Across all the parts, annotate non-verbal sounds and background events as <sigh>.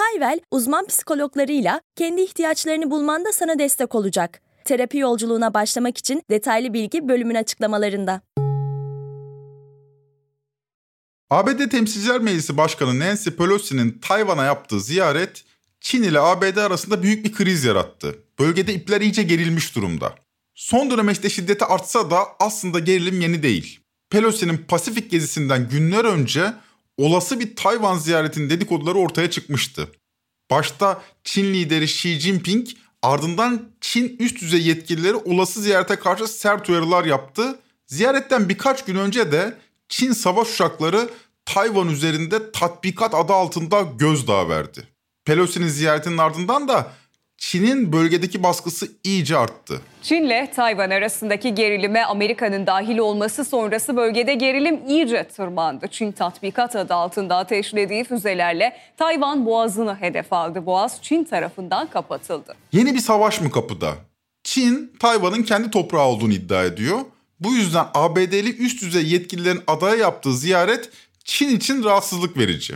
Hayvel, uzman psikologlarıyla kendi ihtiyaçlarını bulmanda sana destek olacak. Terapi yolculuğuna başlamak için detaylı bilgi bölümün açıklamalarında. ABD Temsilciler Meclisi Başkanı Nancy Pelosi'nin Tayvan'a yaptığı ziyaret Çin ile ABD arasında büyük bir kriz yarattı. Bölgede ipler iyice gerilmiş durumda. Son dönemde şiddeti artsa da aslında gerilim yeni değil. Pelosi'nin Pasifik gezisinden günler önce olası bir Tayvan ziyaretinin dedikoduları ortaya çıkmıştı. Başta Çin lideri Xi Jinping ardından Çin üst düzey yetkilileri olası ziyarete karşı sert uyarılar yaptı. Ziyaretten birkaç gün önce de Çin savaş uçakları Tayvan üzerinde tatbikat adı altında gözdağı verdi. Pelosi'nin ziyaretinin ardından da Çin'in bölgedeki baskısı iyice arttı. Çin'le Tayvan arasındaki gerilime Amerika'nın dahil olması sonrası bölgede gerilim iyice tırmandı. Çin tatbikat adı altında ateşlediği füzelerle Tayvan boğazını hedef aldı. Boğaz Çin tarafından kapatıldı. Yeni bir savaş mı kapıda? Çin, Tayvan'ın kendi toprağı olduğunu iddia ediyor. Bu yüzden ABD'li üst düzey yetkililerin adaya yaptığı ziyaret Çin için rahatsızlık verici.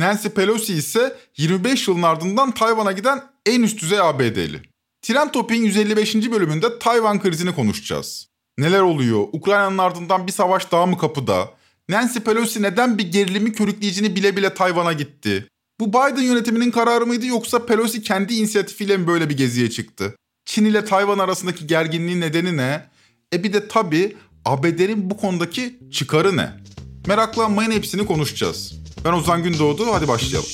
Nancy Pelosi ise 25 yılın ardından Tayvan'a giden en üst düzey ABD'li. Tren Topi'nin 155. bölümünde Tayvan krizini konuşacağız. Neler oluyor? Ukrayna'nın ardından bir savaş daha mı kapıda? Nancy Pelosi neden bir gerilimi körükleyicini bile bile Tayvan'a gitti? Bu Biden yönetiminin kararı mıydı yoksa Pelosi kendi inisiyatifiyle mi böyle bir geziye çıktı? Çin ile Tayvan arasındaki gerginliğin nedeni ne? E bir de tabii ABD'nin bu konudaki çıkarı ne? Meraklanmayın hepsini konuşacağız. Ben Ozan Gündoğdu, hadi başlayalım.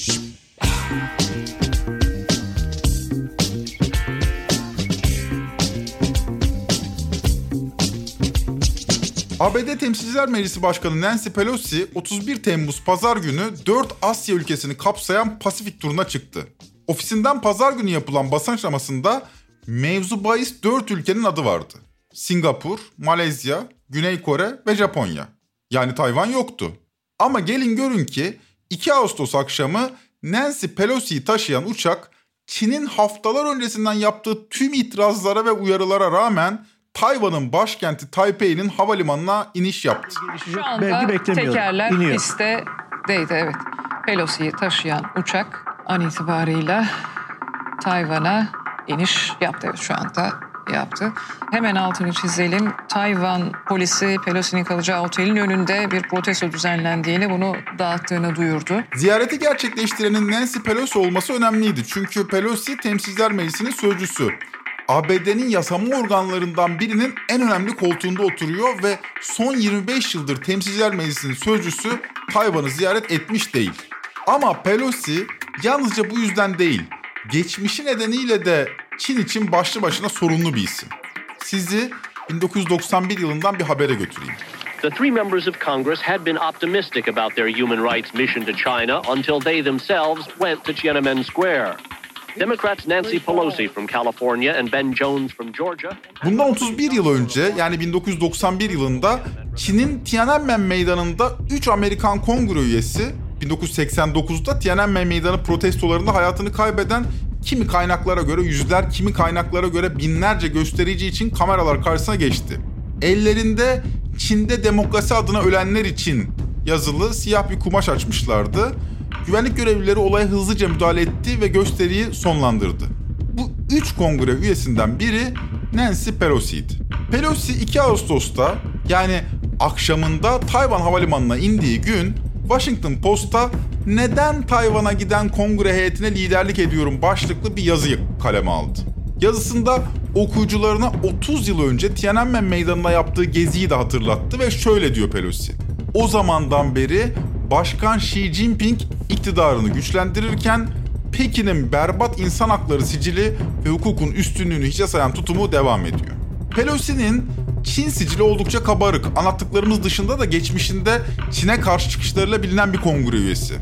ABD Temsilciler Meclisi Başkanı Nancy Pelosi 31 Temmuz pazar günü 4 Asya ülkesini kapsayan Pasifik turuna çıktı. Ofisinden pazar günü yapılan basın açıklamasında mevzu bahis 4 ülkenin adı vardı. Singapur, Malezya, Güney Kore ve Japonya. Yani Tayvan yoktu. Ama gelin görün ki 2 Ağustos akşamı Nancy Pelosi'yi taşıyan uçak Çin'in haftalar öncesinden yaptığı tüm itirazlara ve uyarılara rağmen Tayvan'ın başkenti Taipei'nin havalimanına iniş yaptı. Şu anda tekerler İniyor. pistteydi evet. Pelosi'yi taşıyan uçak an itibarıyla Tayvan'a iniş yaptı evet, şu anda yaptı. Hemen altını çizelim. Tayvan polisi Pelosi'nin kalacağı otelin önünde bir protesto düzenlendiğini, bunu dağıttığını duyurdu. Ziyareti gerçekleştirenin Nancy Pelosi olması önemliydi. Çünkü Pelosi Temsilciler Meclisi'nin sözcüsü. ABD'nin yasama organlarından birinin en önemli koltuğunda oturuyor ve son 25 yıldır Temsilciler Meclisi'nin sözcüsü Tayvan'ı ziyaret etmiş değil. Ama Pelosi yalnızca bu yüzden değil, geçmişi nedeniyle de Çin için başlı başına sorunlu bir isim. Sizi 1991 yılından bir habere götüreyim. The three members of Congress had been optimistic about their human rights mission to China until they themselves went to Tiananmen Square. Democrats Nancy Pelosi from California and Ben Jones from Georgia. Bundan 31 yıl önce yani 1991 yılında Çin'in Tiananmen Meydanı'nda 3 Amerikan kongre üyesi 1989'da Tiananmen Meydanı protestolarında hayatını kaybeden kimi kaynaklara göre yüzler, kimi kaynaklara göre binlerce gösterici için kameralar karşısına geçti. Ellerinde Çin'de demokrasi adına ölenler için yazılı siyah bir kumaş açmışlardı. Güvenlik görevlileri olaya hızlıca müdahale etti ve gösteriyi sonlandırdı. Bu üç kongre üyesinden biri Nancy Pelosi'ydi. Pelosi 2 Ağustos'ta yani akşamında Tayvan Havalimanı'na indiği gün Washington Post'a neden Tayvan'a giden kongre heyetine liderlik ediyorum başlıklı bir yazı kaleme aldı. Yazısında okuyucularına 30 yıl önce Tiananmen Meydanı'na yaptığı geziyi de hatırlattı ve şöyle diyor Pelosi. O zamandan beri Başkan Xi Jinping iktidarını güçlendirirken Pekin'in berbat insan hakları sicili ve hukukun üstünlüğünü hiçe sayan tutumu devam ediyor. Pelosi'nin Çin sicili oldukça kabarık. Anlattıklarımız dışında da geçmişinde Çin'e karşı çıkışlarıyla bilinen bir kongre üyesi.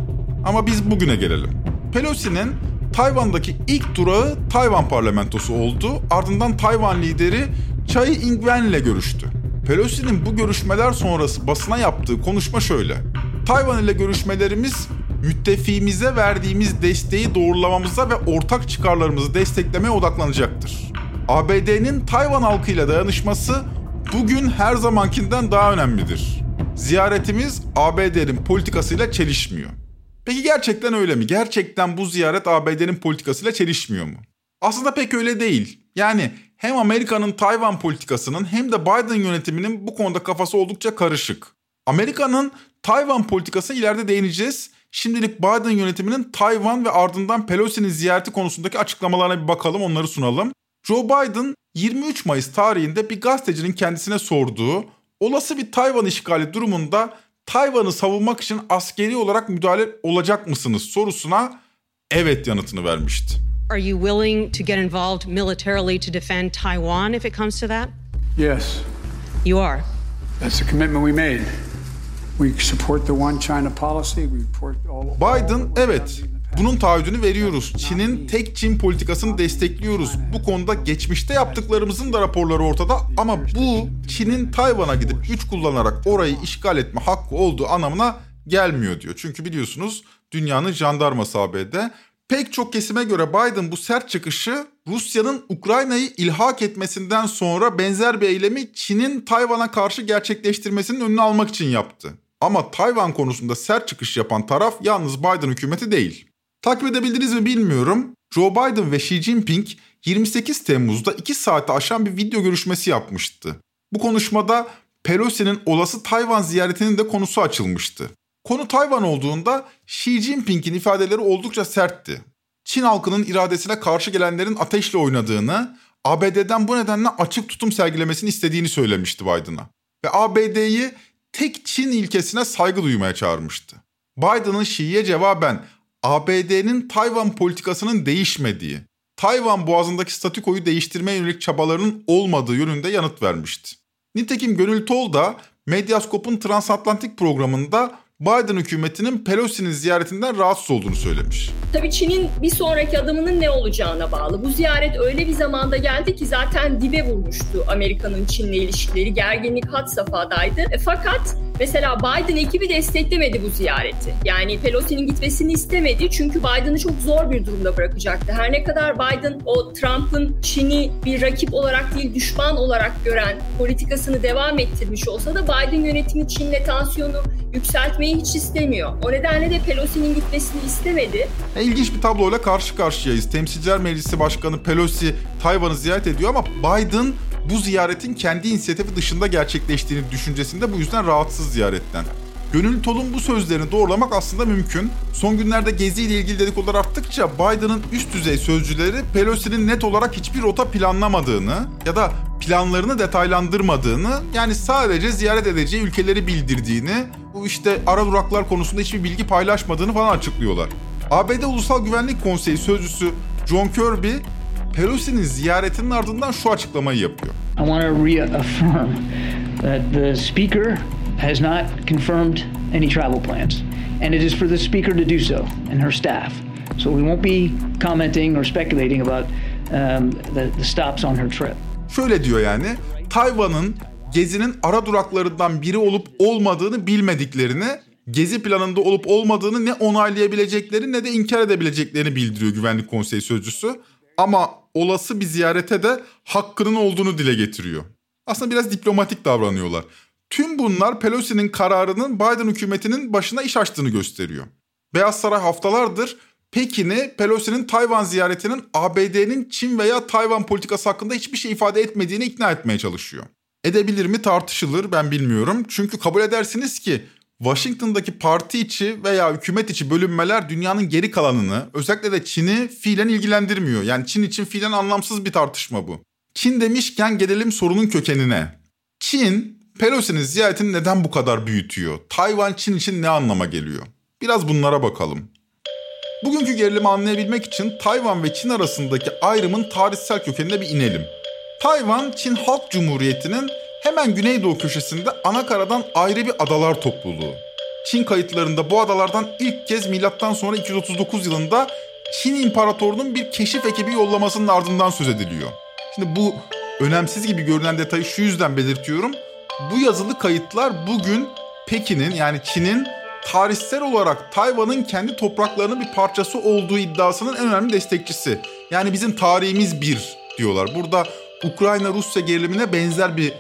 Ama biz bugüne gelelim. Pelosi'nin Tayvan'daki ilk durağı Tayvan parlamentosu oldu. Ardından Tayvan lideri Chai Ing-wen ile görüştü. Pelosi'nin bu görüşmeler sonrası basına yaptığı konuşma şöyle. Tayvan ile görüşmelerimiz müttefiğimize verdiğimiz desteği doğrulamamıza ve ortak çıkarlarımızı desteklemeye odaklanacaktır. ABD'nin Tayvan halkıyla dayanışması bugün her zamankinden daha önemlidir. Ziyaretimiz ABD'nin politikasıyla çelişmiyor. Peki gerçekten öyle mi? Gerçekten bu ziyaret ABD'nin politikasıyla çelişmiyor mu? Aslında pek öyle değil. Yani hem Amerika'nın Tayvan politikasının hem de Biden yönetiminin bu konuda kafası oldukça karışık. Amerika'nın Tayvan politikası ileride değineceğiz. Şimdilik Biden yönetiminin Tayvan ve ardından Pelosi'nin ziyareti konusundaki açıklamalarına bir bakalım, onları sunalım. Joe Biden 23 Mayıs tarihinde bir gazetecinin kendisine sorduğu olası bir Tayvan işgali durumunda Tayvan'ı savunmak için askeri olarak müdahale olacak mısınız sorusuna evet yanıtını vermişti. Are you willing to get involved militarily to defend Taiwan if it comes to that? Yes. You are. That's the commitment we made. We support the one China policy. We support all Biden evet bunun taahhüdünü veriyoruz. Çin'in tek Çin politikasını destekliyoruz. Bu konuda geçmişte yaptıklarımızın da raporları ortada ama bu Çin'in Tayvan'a gidip güç kullanarak orayı işgal etme hakkı olduğu anlamına gelmiyor diyor. Çünkü biliyorsunuz dünyanın jandarması ABD. Pek çok kesime göre Biden bu sert çıkışı Rusya'nın Ukrayna'yı ilhak etmesinden sonra benzer bir eylemi Çin'in Tayvan'a karşı gerçekleştirmesinin önünü almak için yaptı. Ama Tayvan konusunda sert çıkış yapan taraf yalnız Biden hükümeti değil. Takip edebildiniz mi bilmiyorum. Joe Biden ve Xi Jinping 28 Temmuz'da 2 saate aşan bir video görüşmesi yapmıştı. Bu konuşmada Pelosi'nin olası Tayvan ziyaretinin de konusu açılmıştı. Konu Tayvan olduğunda Xi Jinping'in ifadeleri oldukça sertti. Çin halkının iradesine karşı gelenlerin ateşle oynadığını, ABD'den bu nedenle açık tutum sergilemesini istediğini söylemişti Biden'a. Ve ABD'yi tek Çin ilkesine saygı duymaya çağırmıştı. Biden'ın Xi'ye cevaben ABD'nin Tayvan politikasının değişmediği, Tayvan boğazındaki statükoyu değiştirmeye yönelik çabalarının olmadığı yönünde yanıt vermişti. Nitekim Gönül Tol da Medyaskop'un transatlantik programında Biden hükümetinin Pelosi'nin ziyaretinden rahatsız olduğunu söylemiş. Tabii Çin'in bir sonraki adımının ne olacağına bağlı. Bu ziyaret öyle bir zamanda geldi ki zaten dibe vurmuştu Amerika'nın Çin'le ilişkileri. Gerginlik had safhadaydı. E, fakat mesela Biden ekibi desteklemedi bu ziyareti. Yani Pelosi'nin gitmesini istemedi çünkü Biden'ı çok zor bir durumda bırakacaktı. Her ne kadar Biden o Trump'ın Çin'i bir rakip olarak değil düşman olarak gören politikasını devam ettirmiş olsa da Biden yönetimi Çin'le tansiyonu yükseltmeyi hiç istemiyor. O nedenle de Pelosi'nin gitmesini istemedi. E, ilginç bir tabloyla karşı karşıyayız. Temsilciler Meclisi Başkanı Pelosi Tayvan'ı ziyaret ediyor ama Biden bu ziyaretin kendi inisiyatifi dışında gerçekleştiğini düşüncesinde bu yüzden rahatsız ziyaretten. Gönül Tol'un bu sözlerini doğrulamak aslında mümkün. Son günlerde Gezi ile ilgili dedikodular arttıkça Biden'ın üst düzey sözcüleri Pelosi'nin net olarak hiçbir rota planlamadığını ya da planlarını detaylandırmadığını yani sadece ziyaret edeceği ülkeleri bildirdiğini, bu işte ara duraklar konusunda hiçbir bilgi paylaşmadığını falan açıklıyorlar. ABD Ulusal Güvenlik Konseyi sözcüsü John Kirby, Pelosi'nin ziyaretinin ardından şu açıklamayı yapıyor. I want to reaffirm that the speaker has not confirmed any travel plans and it is for the speaker to do so and her staff. So we won't be commenting or speculating about um, the, the stops on her trip. Şöyle diyor yani, Tayvan'ın Gezi'nin ara duraklarından biri olup olmadığını bilmediklerini, Gezi planında olup olmadığını ne onaylayabilecekleri ne de inkar edebileceklerini bildiriyor Güvenlik Konseyi Sözcüsü. Ama olası bir ziyarete de hakkının olduğunu dile getiriyor. Aslında biraz diplomatik davranıyorlar. Tüm bunlar Pelosi'nin kararının Biden hükümetinin başına iş açtığını gösteriyor. Beyaz Saray haftalardır Pekin'i Pelosi'nin Tayvan ziyaretinin ABD'nin Çin veya Tayvan politikası hakkında hiçbir şey ifade etmediğini ikna etmeye çalışıyor. Edebilir mi tartışılır ben bilmiyorum. Çünkü kabul edersiniz ki Washington'daki parti içi veya hükümet içi bölünmeler dünyanın geri kalanını özellikle de Çin'i fiilen ilgilendirmiyor. Yani Çin için fiilen anlamsız bir tartışma bu. Çin demişken gelelim sorunun kökenine. Çin Pelosi'nin ziyaretini neden bu kadar büyütüyor? Tayvan Çin için ne anlama geliyor? Biraz bunlara bakalım. Bugünkü gerilimi anlayabilmek için Tayvan ve Çin arasındaki ayrımın tarihsel kökenine bir inelim. Tayvan, Çin Halk Cumhuriyeti'nin hemen güneydoğu köşesinde Anakaradan ayrı bir adalar topluluğu. Çin kayıtlarında bu adalardan ilk kez milattan sonra 239 yılında Çin İmparatorluğu'nun bir keşif ekibi yollamasının ardından söz ediliyor. Şimdi bu önemsiz gibi görünen detayı şu yüzden belirtiyorum. Bu yazılı kayıtlar bugün Pekin'in yani Çin'in tarihsel olarak Tayvan'ın kendi topraklarının bir parçası olduğu iddiasının en önemli destekçisi. Yani bizim tarihimiz bir diyorlar. Burada Ukrayna-Rusya gerilimine benzer bir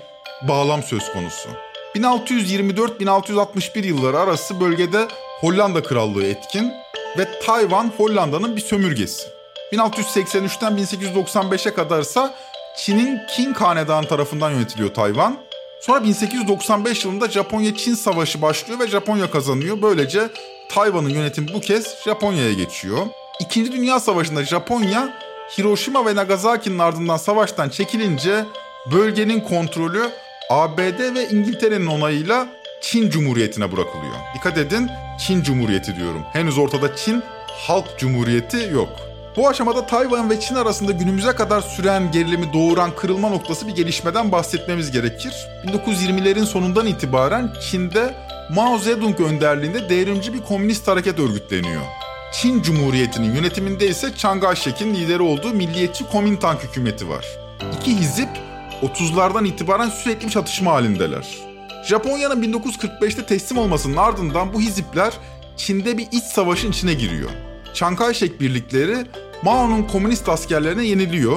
bağlam söz konusu. 1624-1661 yılları arası bölgede Hollanda Krallığı etkin ve Tayvan Hollanda'nın bir sömürgesi. 1683'ten 1895'e kadarsa Çin'in Qing Hanedanı tarafından yönetiliyor Tayvan. Sonra 1895 yılında Japonya-Çin Savaşı başlıyor ve Japonya kazanıyor. Böylece Tayvan'ın yönetimi bu kez Japonya'ya geçiyor. İkinci Dünya Savaşı'nda Japonya Hiroşima ve Nagasaki'nin ardından savaştan çekilince bölgenin kontrolü ABD ve İngiltere'nin onayıyla Çin Cumhuriyeti'ne bırakılıyor. Dikkat edin Çin Cumhuriyeti diyorum. Henüz ortada Çin Halk Cumhuriyeti yok. Bu aşamada Tayvan ve Çin arasında günümüze kadar süren gerilimi doğuran kırılma noktası bir gelişmeden bahsetmemiz gerekir. 1920'lerin sonundan itibaren Çin'de Mao Zedong önderliğinde devrimci bir komünist hareket örgütleniyor. Çin Cumhuriyeti'nin yönetiminde ise Chiang Kai-shek'in lideri olduğu Milliyetçi Komintang hükümeti var. İki hizip 30'lardan itibaren sürekli bir çatışma halindeler. Japonya'nın 1945'te teslim olmasının ardından bu hizipler Çin'de bir iç savaşın içine giriyor. Chiang Kai-shek birlikleri Mao'nun komünist askerlerine yeniliyor.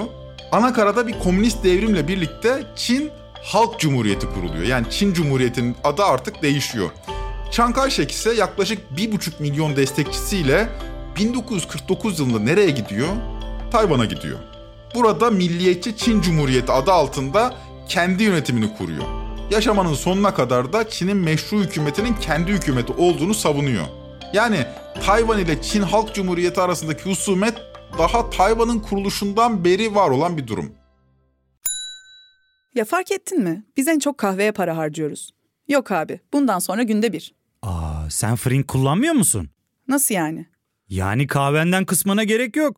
Anakarada bir komünist devrimle birlikte Çin Halk Cumhuriyeti kuruluyor. Yani Çin Cumhuriyeti'nin adı artık değişiyor. Chiang Kai-shek ise yaklaşık 1,5 milyon destekçisiyle 1949 yılında nereye gidiyor? Tayvan'a gidiyor. Burada Milliyetçi Çin Cumhuriyeti adı altında kendi yönetimini kuruyor. Yaşamanın sonuna kadar da Çin'in meşru hükümetinin kendi hükümeti olduğunu savunuyor. Yani Tayvan ile Çin Halk Cumhuriyeti arasındaki husumet daha Tayvan'ın kuruluşundan beri var olan bir durum. Ya fark ettin mi? Biz en çok kahveye para harcıyoruz. Yok abi, bundan sonra günde bir. Aa, sen Frink kullanmıyor musun? Nasıl yani? Yani kahvenden kısmına gerek yok.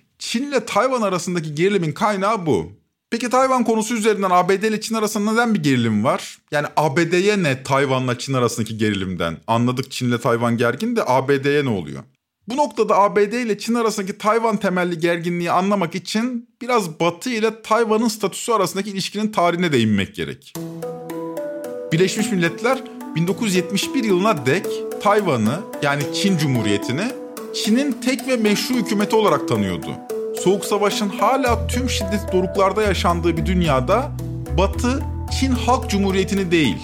Çin ile Tayvan arasındaki gerilimin kaynağı bu. Peki Tayvan konusu üzerinden ABD ile Çin arasında neden bir gerilim var? Yani ABD'ye ne Tayvan'la Çin arasındaki gerilimden? Anladık Çin ile Tayvan gergin de ABD'ye ne oluyor? Bu noktada ABD ile Çin arasındaki Tayvan temelli gerginliği anlamak için biraz Batı ile Tayvan'ın statüsü arasındaki ilişkinin tarihine değinmek gerek. Birleşmiş Milletler 1971 yılına dek Tayvan'ı yani Çin Cumhuriyeti'ni Çin'in tek ve meşru hükümeti olarak tanıyordu. Soğuk Savaş'ın hala tüm şiddet doruklarda yaşandığı bir dünyada Batı Çin Halk Cumhuriyeti'ni değil,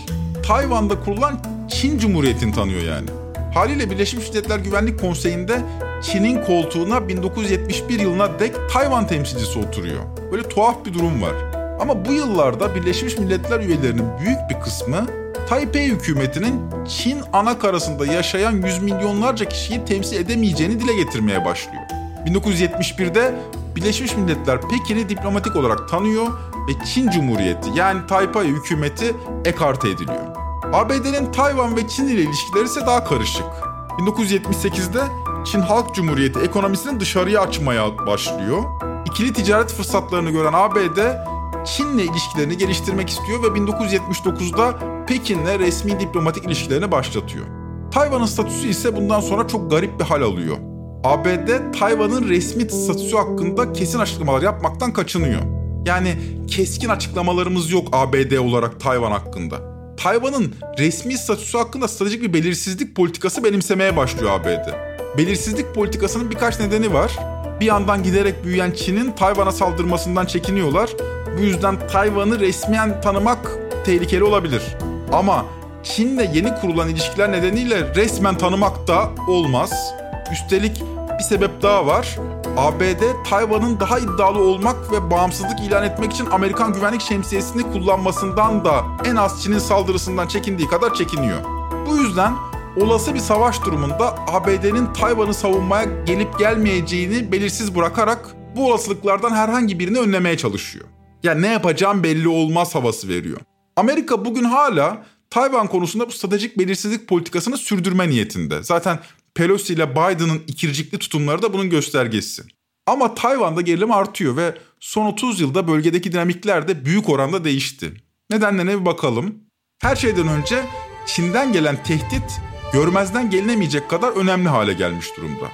Tayvan'da kurulan Çin Cumhuriyeti'ni tanıyor yani. Haliyle Birleşmiş Milletler Güvenlik Konseyi'nde Çin'in koltuğuna 1971 yılına dek Tayvan temsilcisi oturuyor. Böyle tuhaf bir durum var. Ama bu yıllarda Birleşmiş Milletler üyelerinin büyük bir kısmı Taipei hükümetinin Çin ana karasında yaşayan yüz milyonlarca kişiyi temsil edemeyeceğini dile getirmeye başlıyor. 1971'de Birleşmiş Milletler Pekin'i diplomatik olarak tanıyor ve Çin Cumhuriyeti yani Taipei hükümeti ekarte ediliyor. ABD'nin Tayvan ve Çin ile ilişkileri ise daha karışık. 1978'de Çin Halk Cumhuriyeti ekonomisini dışarıya açmaya başlıyor. İkili ticaret fırsatlarını gören ABD Çin'le ilişkilerini geliştirmek istiyor ve 1979'da Pekin'le resmi diplomatik ilişkilerini başlatıyor. Tayvan'ın statüsü ise bundan sonra çok garip bir hal alıyor. ABD Tayvan'ın resmi statüsü hakkında kesin açıklamalar yapmaktan kaçınıyor. Yani keskin açıklamalarımız yok ABD olarak Tayvan hakkında. Tayvan'ın resmi statüsü hakkında stratejik bir belirsizlik politikası benimsemeye başlıyor ABD. Belirsizlik politikasının birkaç nedeni var. Bir yandan giderek büyüyen Çin'in Tayvan'a saldırmasından çekiniyorlar. Bu yüzden Tayvan'ı resmiyen tanımak tehlikeli olabilir. Ama Çin'le yeni kurulan ilişkiler nedeniyle resmen tanımak da olmaz. Üstelik bir sebep daha var. ABD, Tayvan'ın daha iddialı olmak ve bağımsızlık ilan etmek için Amerikan güvenlik şemsiyesini kullanmasından da en az Çin'in saldırısından çekindiği kadar çekiniyor. Bu yüzden olası bir savaş durumunda ABD'nin Tayvan'ı savunmaya gelip gelmeyeceğini belirsiz bırakarak bu olasılıklardan herhangi birini önlemeye çalışıyor. Yani ne yapacağım belli olmaz havası veriyor. Amerika bugün hala Tayvan konusunda bu stratejik belirsizlik politikasını sürdürme niyetinde. Zaten Pelosi ile Biden'ın ikircikli tutumları da bunun göstergesi. Ama Tayvan'da gerilim artıyor ve son 30 yılda bölgedeki dinamikler de büyük oranda değişti. Nedenlerine bir bakalım. Her şeyden önce Çin'den gelen tehdit görmezden gelinemeyecek kadar önemli hale gelmiş durumda.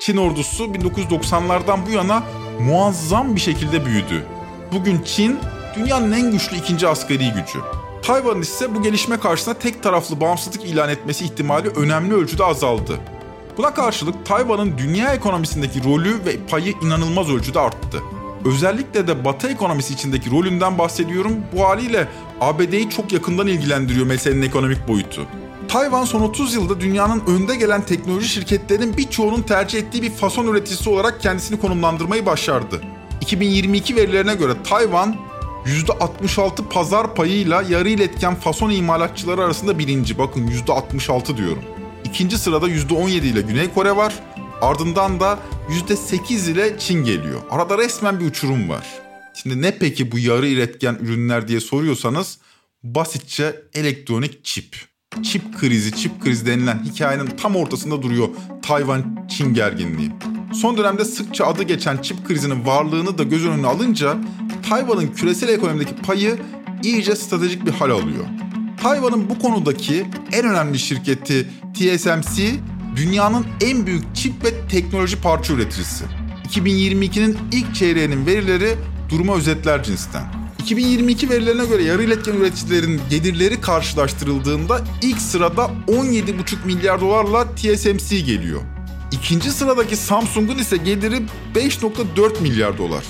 Çin ordusu 1990'lardan bu yana muazzam bir şekilde büyüdü. Bugün Çin dünyanın en güçlü ikinci askeri gücü. Tayvan ise bu gelişme karşısında tek taraflı bağımsızlık ilan etmesi ihtimali önemli ölçüde azaldı. Buna karşılık Tayvan'ın dünya ekonomisindeki rolü ve payı inanılmaz ölçüde arttı. Özellikle de Batı ekonomisi içindeki rolünden bahsediyorum. Bu haliyle ABD'yi çok yakından ilgilendiriyor meselenin ekonomik boyutu. Tayvan son 30 yılda dünyanın önde gelen teknoloji şirketlerinin birçoğunun tercih ettiği bir fason üreticisi olarak kendisini konumlandırmayı başardı. 2022 verilerine göre Tayvan %66 pazar payıyla yarı iletken fason imalatçıları arasında birinci. Bakın %66 diyorum. İkinci sırada %17 ile Güney Kore var. Ardından da %8 ile Çin geliyor. Arada resmen bir uçurum var. Şimdi ne peki bu yarı iletken ürünler diye soruyorsanız basitçe elektronik çip. Çip krizi, çip krizi denilen hikayenin tam ortasında duruyor Tayvan-Çin gerginliği. Son dönemde sıkça adı geçen çip krizinin varlığını da göz önüne alınca Tayvan'ın küresel ekonomideki payı iyice stratejik bir hal alıyor. Tayvan'ın bu konudaki en önemli şirketi TSMC dünyanın en büyük çip ve teknoloji parça üreticisi. 2022'nin ilk çeyreğinin verileri duruma özetler cinsten. 2022 verilerine göre yarı iletken üreticilerin gelirleri karşılaştırıldığında ilk sırada 17,5 milyar dolarla TSMC geliyor. İkinci sıradaki Samsung'un ise geliri 5.4 milyar dolar.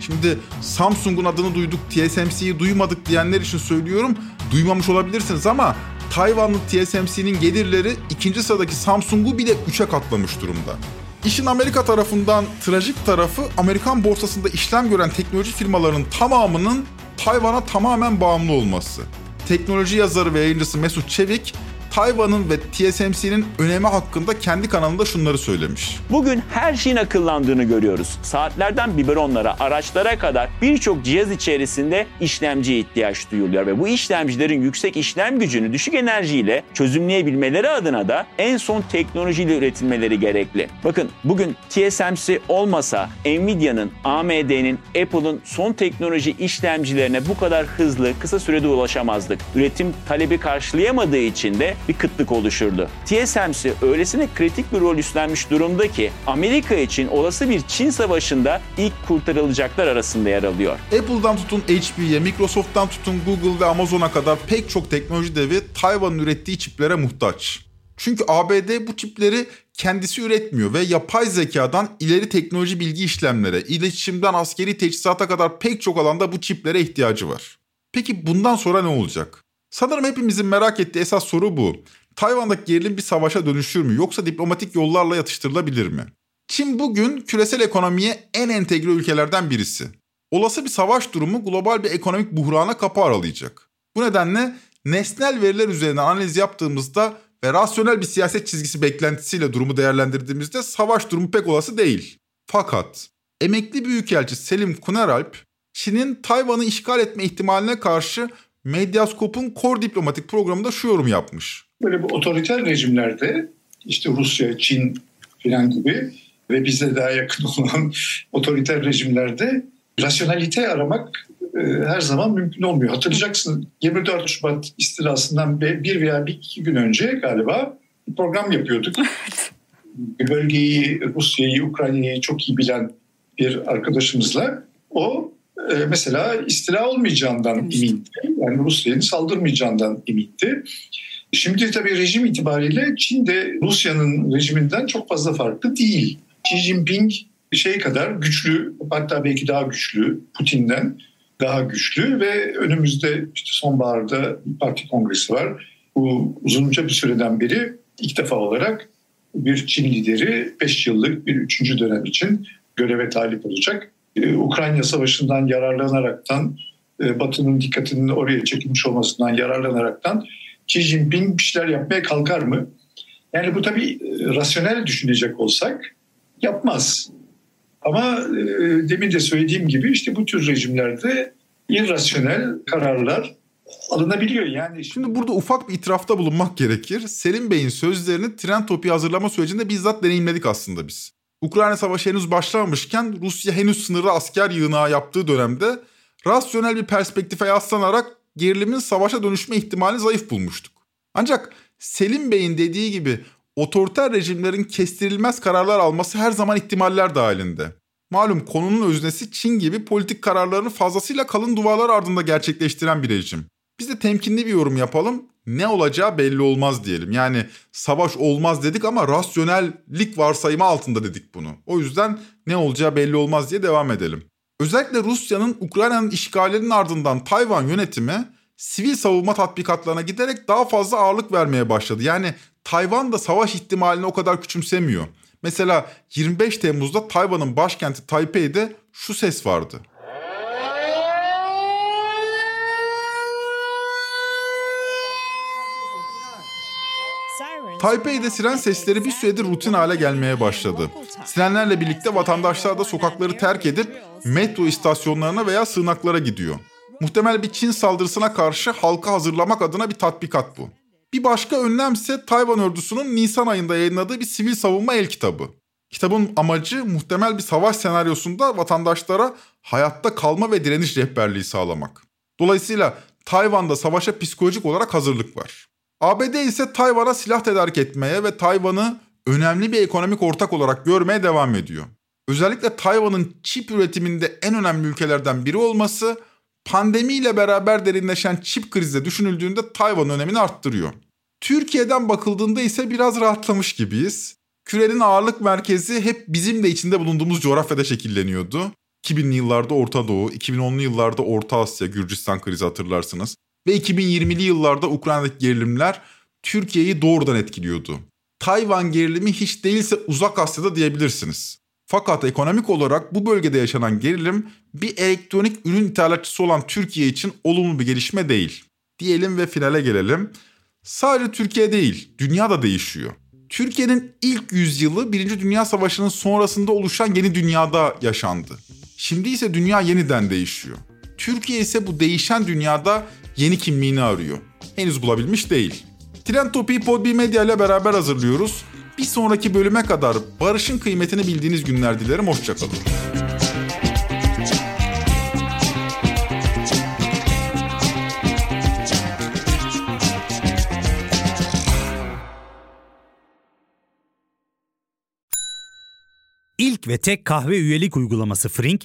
Şimdi Samsung'un adını duyduk, TSMC'yi duymadık diyenler için söylüyorum. Duymamış olabilirsiniz ama Tayvanlı TSMC'nin gelirleri ikinci sıradaki Samsung'u bile 3'e katlamış durumda. İşin Amerika tarafından trajik tarafı Amerikan borsasında işlem gören teknoloji firmalarının tamamının Tayvan'a tamamen bağımlı olması. Teknoloji yazarı ve yayıncısı Mesut Çevik Tayvan'ın ve TSMC'nin önemi hakkında kendi kanalında şunları söylemiş. Bugün her şeyin akıllandığını görüyoruz. Saatlerden biberonlara, araçlara kadar birçok cihaz içerisinde işlemciye ihtiyaç duyuluyor ve bu işlemcilerin yüksek işlem gücünü düşük enerjiyle çözümleyebilmeleri adına da en son teknolojiyle üretilmeleri gerekli. Bakın bugün TSMC olmasa Nvidia'nın, AMD'nin, Apple'ın son teknoloji işlemcilerine bu kadar hızlı, kısa sürede ulaşamazdık. Üretim talebi karşılayamadığı için de bir kıtlık oluşurdu. TSMC öylesine kritik bir rol üstlenmiş durumda ki Amerika için olası bir Çin savaşında ilk kurtarılacaklar arasında yer alıyor. Apple'dan tutun HP'ye, Microsoft'tan tutun Google ve Amazon'a kadar pek çok teknoloji devi Tayvan'ın ürettiği çiplere muhtaç. Çünkü ABD bu çipleri kendisi üretmiyor ve yapay zekadan ileri teknoloji bilgi işlemlere, iletişimden askeri teçhizata kadar pek çok alanda bu çiplere ihtiyacı var. Peki bundan sonra ne olacak? Sanırım hepimizin merak ettiği esas soru bu. Tayvan'daki gerilim bir savaşa dönüşür mü yoksa diplomatik yollarla yatıştırılabilir mi? Çin bugün küresel ekonomiye en entegre ülkelerden birisi. Olası bir savaş durumu global bir ekonomik buhrana kapı aralayacak. Bu nedenle nesnel veriler üzerine analiz yaptığımızda ve rasyonel bir siyaset çizgisi beklentisiyle durumu değerlendirdiğimizde savaş durumu pek olası değil. Fakat emekli büyükelçi Selim Kuneralp, Çin'in Tayvan'ı işgal etme ihtimaline karşı Medyaskop'un Kor Diplomatik programında şu yorum yapmış. Böyle bu otoriter rejimlerde işte Rusya, Çin filan gibi ve bize daha yakın <laughs> olan otoriter rejimlerde rasyonalite aramak e, her zaman mümkün olmuyor. Hatırlayacaksın 24 Şubat istilasından bir veya bir iki gün önce galiba bir program yapıyorduk. <laughs> Bölgeyi, Rusya'yı, Ukrayna'yı çok iyi bilen bir arkadaşımızla o e, mesela istila olmayacağından emindi. Yani Rusya'nın saldırmayacağından emindi. Şimdi tabii rejim itibariyle Çin de Rusya'nın rejiminden çok fazla farklı değil. Xi Jinping şey kadar güçlü hatta belki daha güçlü Putin'den daha güçlü ve önümüzde işte sonbaharda bir parti kongresi var. Bu uzunca bir süreden beri ilk defa olarak bir Çin lideri 5 yıllık bir üçüncü dönem için göreve talip olacak. Ee, Ukrayna Savaşı'ndan yararlanaraktan, e, Batı'nın dikkatinin oraya çekilmiş olmasından yararlanaraktan Xi Jinping bir şeyler yapmaya kalkar mı? Yani bu tabii e, rasyonel düşünecek olsak yapmaz. Ama e, demin de söylediğim gibi işte bu tür rejimlerde irrasyonel kararlar alınabiliyor. Yani şimdi burada ufak bir itirafta bulunmak gerekir. Selim Bey'in sözlerini tren topu hazırlama sürecinde bizzat deneyimledik aslında biz. Ukrayna Savaşı henüz başlamamışken Rusya henüz sınırı asker yığınağı yaptığı dönemde rasyonel bir perspektife yaslanarak gerilimin savaşa dönüşme ihtimalini zayıf bulmuştuk. Ancak Selim Bey'in dediği gibi otoriter rejimlerin kestirilmez kararlar alması her zaman ihtimaller dahilinde. Malum konunun öznesi Çin gibi politik kararlarını fazlasıyla kalın duvarlar ardında gerçekleştiren bir rejim. Biz de temkinli bir yorum yapalım. Ne olacağı belli olmaz diyelim. Yani savaş olmaz dedik ama rasyonellik varsayımı altında dedik bunu. O yüzden ne olacağı belli olmaz diye devam edelim. Özellikle Rusya'nın Ukrayna'nın işgalinin ardından Tayvan yönetimi sivil savunma tatbikatlarına giderek daha fazla ağırlık vermeye başladı. Yani Tayvan da savaş ihtimalini o kadar küçümsemiyor. Mesela 25 Temmuz'da Tayvan'ın başkenti Taipei'de şu ses vardı. Taipei'de siren sesleri bir süredir rutin hale gelmeye başladı. Sirenlerle birlikte vatandaşlar da sokakları terk edip metro istasyonlarına veya sığınaklara gidiyor. Muhtemel bir Çin saldırısına karşı halka hazırlamak adına bir tatbikat bu. Bir başka önlem ise Tayvan ordusunun Nisan ayında yayınladığı bir sivil savunma el kitabı. Kitabın amacı muhtemel bir savaş senaryosunda vatandaşlara hayatta kalma ve direniş rehberliği sağlamak. Dolayısıyla Tayvan'da savaşa psikolojik olarak hazırlık var. ABD ise Tayvan'a silah tedarik etmeye ve Tayvan'ı önemli bir ekonomik ortak olarak görmeye devam ediyor. Özellikle Tayvan'ın çip üretiminde en önemli ülkelerden biri olması pandemiyle beraber derinleşen çip krizde düşünüldüğünde Tayvan önemini arttırıyor. Türkiye'den bakıldığında ise biraz rahatlamış gibiyiz. Kürenin ağırlık merkezi hep bizim de içinde bulunduğumuz coğrafyada şekilleniyordu. 2000'li yıllarda Orta Doğu, 2010'lu yıllarda Orta Asya, Gürcistan krizi hatırlarsınız. Ve 2020'li yıllarda Ukrayna'daki gerilimler Türkiye'yi doğrudan etkiliyordu. Tayvan gerilimi hiç değilse uzak Asya'da diyebilirsiniz. Fakat ekonomik olarak bu bölgede yaşanan gerilim bir elektronik ürün ithalatçısı olan Türkiye için olumlu bir gelişme değil. Diyelim ve finale gelelim. Sadece Türkiye değil, dünya da değişiyor. Türkiye'nin ilk yüzyılı Birinci Dünya Savaşı'nın sonrasında oluşan yeni dünyada yaşandı. Şimdi ise dünya yeniden değişiyor. Türkiye ise bu değişen dünyada yeni kimliğini arıyor. Henüz bulabilmiş değil. Trend Topi'yi Podbi Medya ile beraber hazırlıyoruz. Bir sonraki bölüme kadar barışın kıymetini bildiğiniz günler dilerim. Hoşçakalın. İlk ve tek kahve üyelik uygulaması Frink,